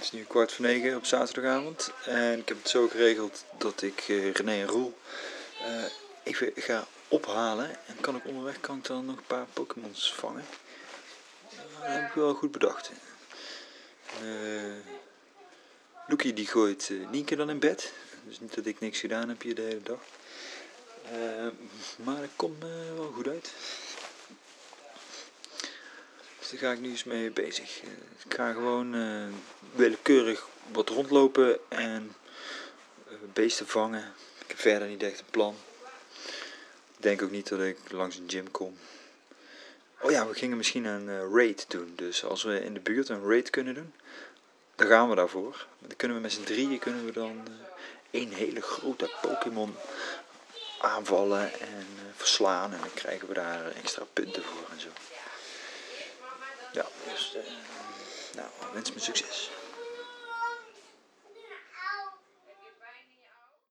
is nu kwart voor negen op zaterdagavond. En ik heb het zo geregeld dat ik uh, René en Roel uh, even ga ophalen. En kan ik onderweg kan ik dan nog een paar Pokémons vangen. dat heb ik wel goed bedacht. Uh, die gooit Nienke dan in bed. Dus niet dat ik niks gedaan heb hier de hele dag. maar het komt wel goed uit. Daar ga ik nu eens mee bezig. Ik ga gewoon uh, willekeurig wat rondlopen en uh, beesten vangen. Ik heb verder niet echt een plan. Ik denk ook niet dat ik langs een gym kom. Oh ja, we gingen misschien een raid doen. Dus als we in de buurt een raid kunnen doen, dan gaan we daarvoor. Dan kunnen we met z'n drieën kunnen we dan één hele grote Pokémon aanvallen en verslaan. En dan krijgen we daar extra punten voor en zo. Ja, dus uh, nou, wens me succes.